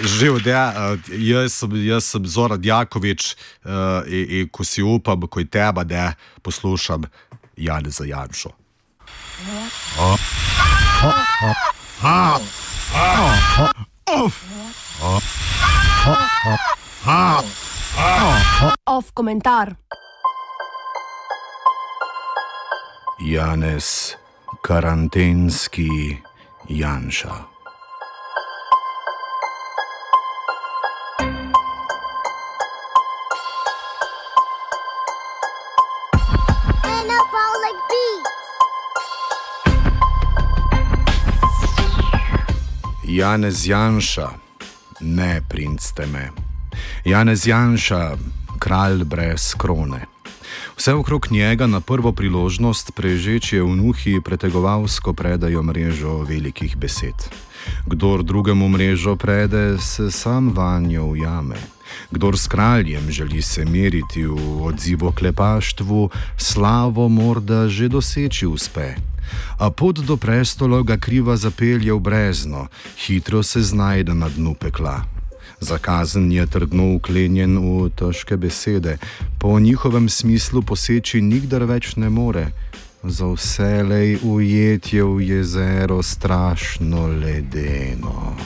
Živ, da, jaz, sem, jaz sem Zoran Jakovič uh, in, in ko si upam, ko je teba, da poslušam Jan za Janšo. Off komentar. Janez, karantenski Janša. Janez Janša, ne princ teme. Janez Janša, kralj brez krone. Vse okrog njega na prvo priložnost prežečje vnuhi pretegovalsko predajo mrežo velikih besed. Kdor drugemu mrežo prede, se sam vanjo ujame. Kdor s kraljem želi se meriti v odzivu klepaštvu, slavo morda že doseči uspe. A pot do prestola ga kriva zapelje v brezno, hitro se znajde na dnu pekla. Zakazen je trdno uklenjen v težke besede, po njihovem smislu poseči nikdar več ne more. Za vselej ujetje v jezero strašno ledeno.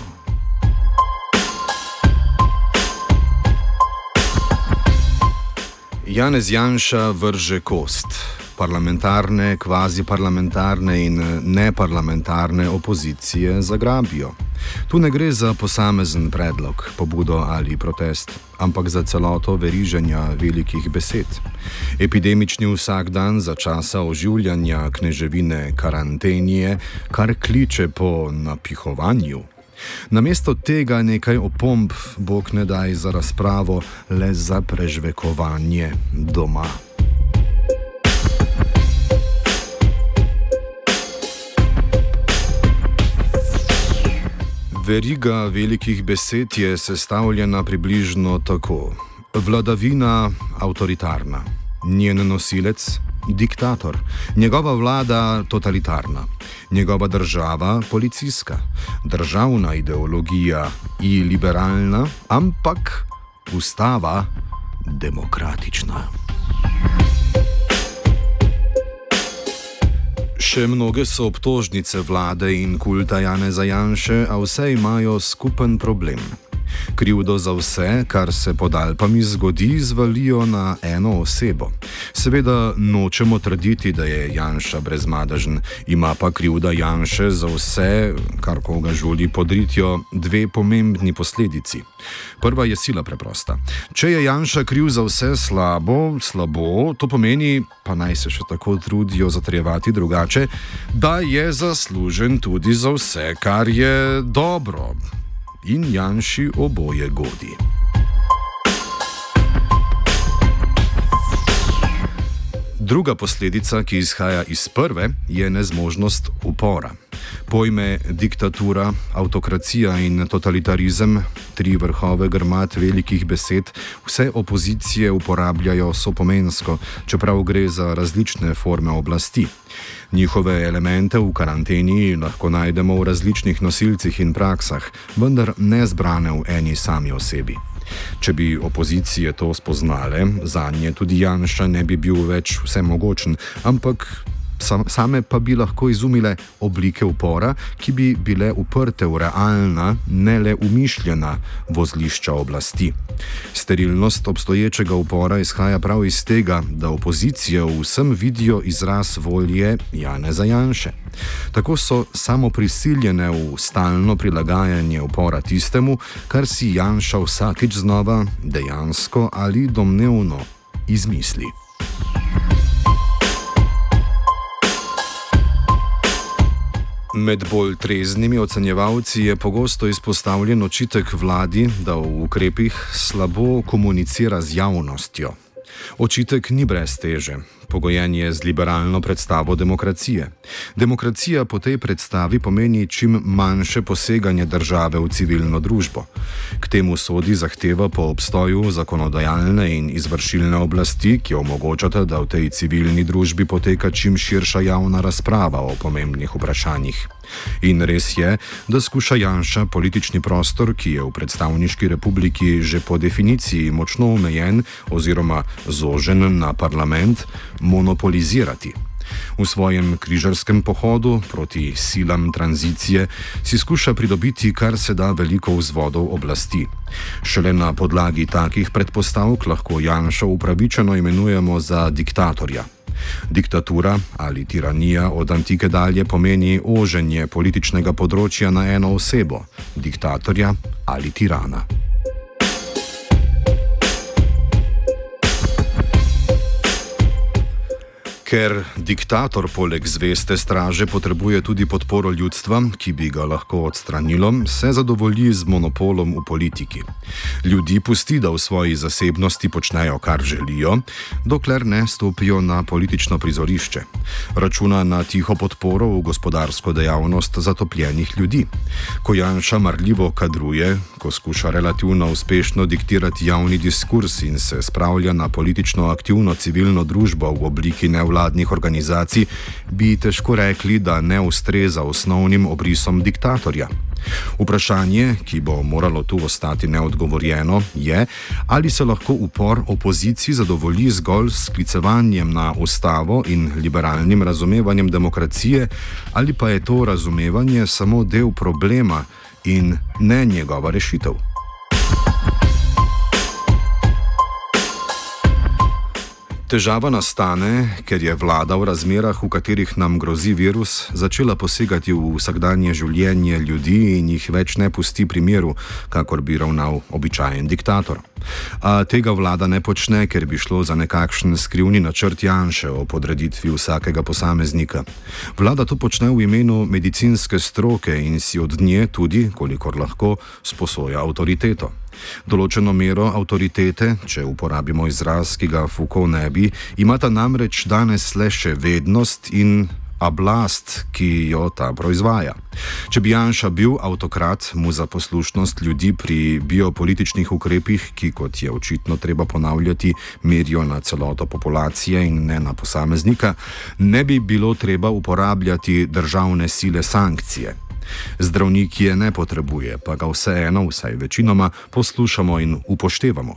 Janez Janša vrže kost. Parlamentarne, kvazi-parlamentarne in neparlamentarne opozicije zagrabijo. Tu ne gre za posamezen predlog, pobudo ali protest, ampak za celoto veriženja velikih besed. Epidemični vsak dan za časa oživljanja kneževine karantenije, kar kliče po napihovanju. Namesto tega nekaj opomb, bog ne daj za razpravo, le za prežvekovanje doma. Veriga velikih besed je sestavljena približno tako: vladavina avtoritarna, njen nosilec diktator, njegova vlada totalitarna, njegova država policijska, državna ideologija i liberalna, ampak ustava demokratična. Še mnoge so obtožnice vlade in kulta Janeza Janše, a vse imajo skupen problem. Krivdo za vse, kar se pod Alpami zgodi, zvalijo na eno osebo. Seveda nočemo trditi, da je Janša brezmadežen, ima pa krivda Janše za vse, kar koga žuli podritjo, dve pomembni posledici. Prva je sila preprosta. Če je Janša kriv za vse slabo, slabo, to pomeni, pa naj se še tako trudijo zatrjevati drugače, da je zaslužen tudi za vse, kar je dobro in Janši oboje godi. Druga posledica, ki izhaja iz prve, je nezmožnost upora. Pojme diktatura, avtokracija in totalitarizem, tri vrhove grmat velikih besed, vse opozicije uporabljajo sopomensko, čeprav gre za različne forme oblasti. Njihove elemente v karanteni lahko najdemo v različnih nosilcih in praksah, vendar ne zbrane v eni sami osebi. Če bi opozicije to spoznale, za nje tudi Janša ne bi bil več vsemogočen, ampak sam, same pa bi lahko izumile oblike upora, ki bi bile uprte v realna, ne le umišljena vozlišča oblasti. Sterilnost obstoječega upora izhaja prav iz tega, da opozicija v vsem vidijo izraz volje Janeza Janše. Tako so samo prisiljene v stalno prilagajanje upora tistemu, kar si Janša vsakič znova dejansko ali domnevno izmisli. Med bolj treznimi ocenjevalci je pogosto izpostavljen očitek vladi, da v ukrepih slabo komunicira z javnostjo. Očitek ni brez teže. Pogojen je z liberalno predstavo demokracije. Demokracija po tej predstavi pomeni čim manjše poseganje države v civilno družbo. K temu sodi zahteva po obstoju zakonodajalne in izvršilne oblasti, ki omogočata, da v tej civilni družbi poteka čim širša javna razprava o pomembnih vprašanjih. In res je, da skuša Janša politični prostor, ki je v predstavniški republiki že po definiciji močno omejen oziroma zožen na parlament, monopolizirati. V svojem križarskem pohodu proti silam tranzicije si skuša pridobiti kar se da veliko vzvodov oblasti. Šele na podlagi takih predpostavk lahko Janša upravičeno imenujemo za diktatorja. Diktatura ali tiranija od antike dalje pomeni oženje političnega področja na eno osebo - diktatorja ali tirana. Ker diktator poleg zveste straže potrebuje tudi podporo ljudstva, ki bi ga lahko odstranilo, se zadovolji z monopolom v politiki. Ljudi pusti, da v svoji zasebnosti počnejo, kar želijo, dokler ne stopijo na politično prizorišče. Računa na tiho podporo v gospodarsko dejavnost zatopljenih ljudi. Ko Janša marljivo kadruje, ko skuša relativno uspešno diktirati javni diskurs in se spravlja na politično aktivno civilno družbo v obliki nevladnih, nevladnih organizacij, bi težko rekli, da ne ustreza osnovnim obrisom diktatorja. Vprašanje, ki bo moralo tu ostati neodgovorjeno, je, ali se lahko upor opoziciji zadovolji zgolj s sklicevanjem na ustavo in liberalnim razumevanjem demokracije, ali pa je to razumevanje samo del problema in ne njegova rešitev. Težava nastane, ker je vlada v razmerah, v katerih nam grozi virus, začela posegati v vsakdanje življenje ljudi in jih več ne pusti pri miru, kakor bi ravnal običajen diktator. A tega vlada ne počne, ker bi šlo za nekakšen skrivni načrt Janša o podreditvi vsakega posameznika. Vlada to počne v imenu medicinske stroke in si od nje tudi, kolikor lahko, sposoja avtoriteto. Določeno mero avtoritete, če uporabimo izraz, ki ga Foucault ne bi, imata namreč danes le še vednost in oblast, ki jo ta proizvaja. Če bi Janša bil avtokrat, mu za poslušnost ljudi pri biopolitičnih ukrepih, ki kot je očitno treba ponavljati, merijo na celoto populacije in ne na posameznika, ne bi bilo treba uporabljati državne sile sankcije. Zdravnik je ne potrebuje, pa ga vseeno, vsaj večinoma, poslušamo in upoštevamo.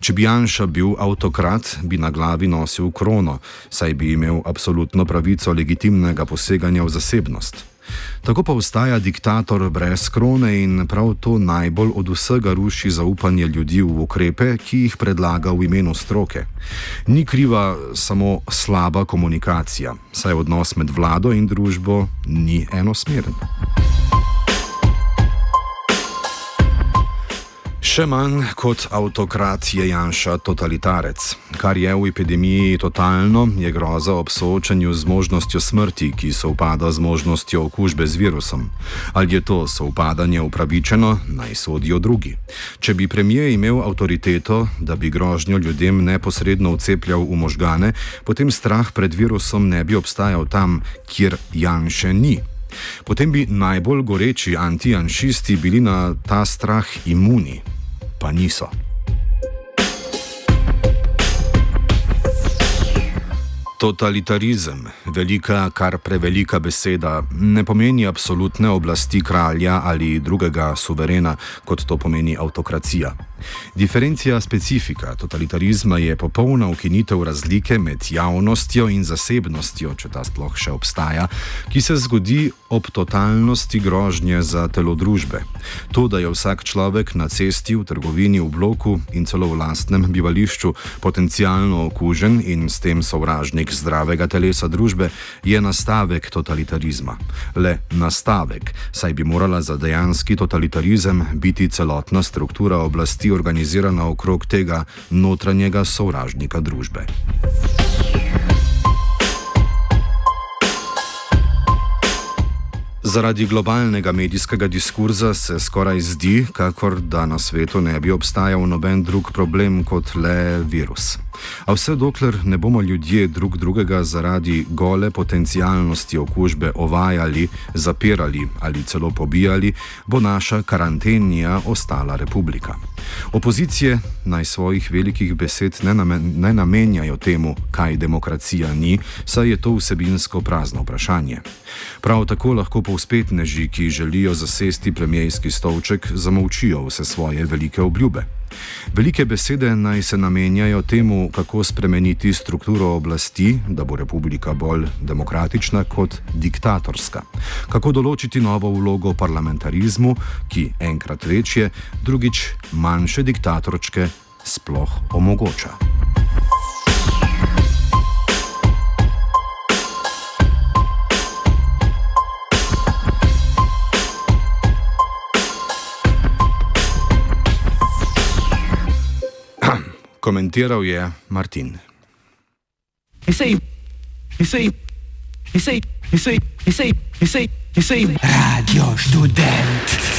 Če bi Janša bil avtokrat, bi na glavi nosil krono, saj bi imel absolutno pravico legitimnega poseganja v zasebnost. Tako pa ostaja diktator brez krone in prav to najbolj od vsega ruši zaupanje ljudi v ukrepe, ki jih predlaga v imenu stroke. Ni kriva samo slaba komunikacija, saj odnos med vlado in družbo ni enosmeren. Še manj kot avtokrat je Janša totalitarec. Kar je v epidemiji totalno, je groza ob soočanju z možnostjo smrti, ki se upada z možnostjo okužbe z virusom. Ali je to soupadanje upravičeno, naj sodijo drugi. Če bi premijer imel avtoriteto, da bi grožnjo ljudem neposredno ucepljal v možgane, potem strah pred virusom ne bi obstajal tam, kjer Janše ni. Potem bi najbolj goreči antijanšisti bili na ta strah imuni pa niso. Totalitarizem, velika, kar prevelika beseda, ne pomeni absolutne oblasti kralja ali drugega suverena, kot to pomeni avtokracija. Diferencija specifika totalitarizma je popolna ukinitev razlike med javnostjo in zasebnostjo, če ta sploh še obstaja, ki se zgodi ob totalnosti grožnje za telo družbe. To, da je vsak človek na cesti, v trgovini, v bloku in celo v lastnem bivališču potencialno okužen in s tem sovražnik zdravega telesa družbe, je nastavek totalitarizma. Le nastavek, saj bi morala za dejanski totalitarizem biti celotna struktura oblasti organizirana okrog tega notranjega sovražnika družbe. Zaradi globalnega medijskega diskurza se skoraj zdi, kakor da na svetu ne bi obstajal noben drug problem kot le virus. A vse dokler ne bomo ljudje drug drugega zaradi gole potencijalnosti okužbe ovajali, zapirali ali celo pobijali, bo naša karantenija ostala republika. Opozicije naj svojih velikih besed ne, namen, ne namenjajo temu, kaj demokracija ni, saj je to vsebinsko prazno vprašanje. Prav tako lahko povspetneži, ki želijo zasesti premijski stolček, zamolčijo vse svoje velike obljube. Velike besede naj se namenjajo temu, kako spremeniti strukturo oblasti, da bo republika bolj demokratična kot diktatorska. Kako določiti novo vlogo parlamentarizmu, ki enkrat večje, drugič manjše diktatorčke sploh omogoča. Komentiral je Martin. Radio študent.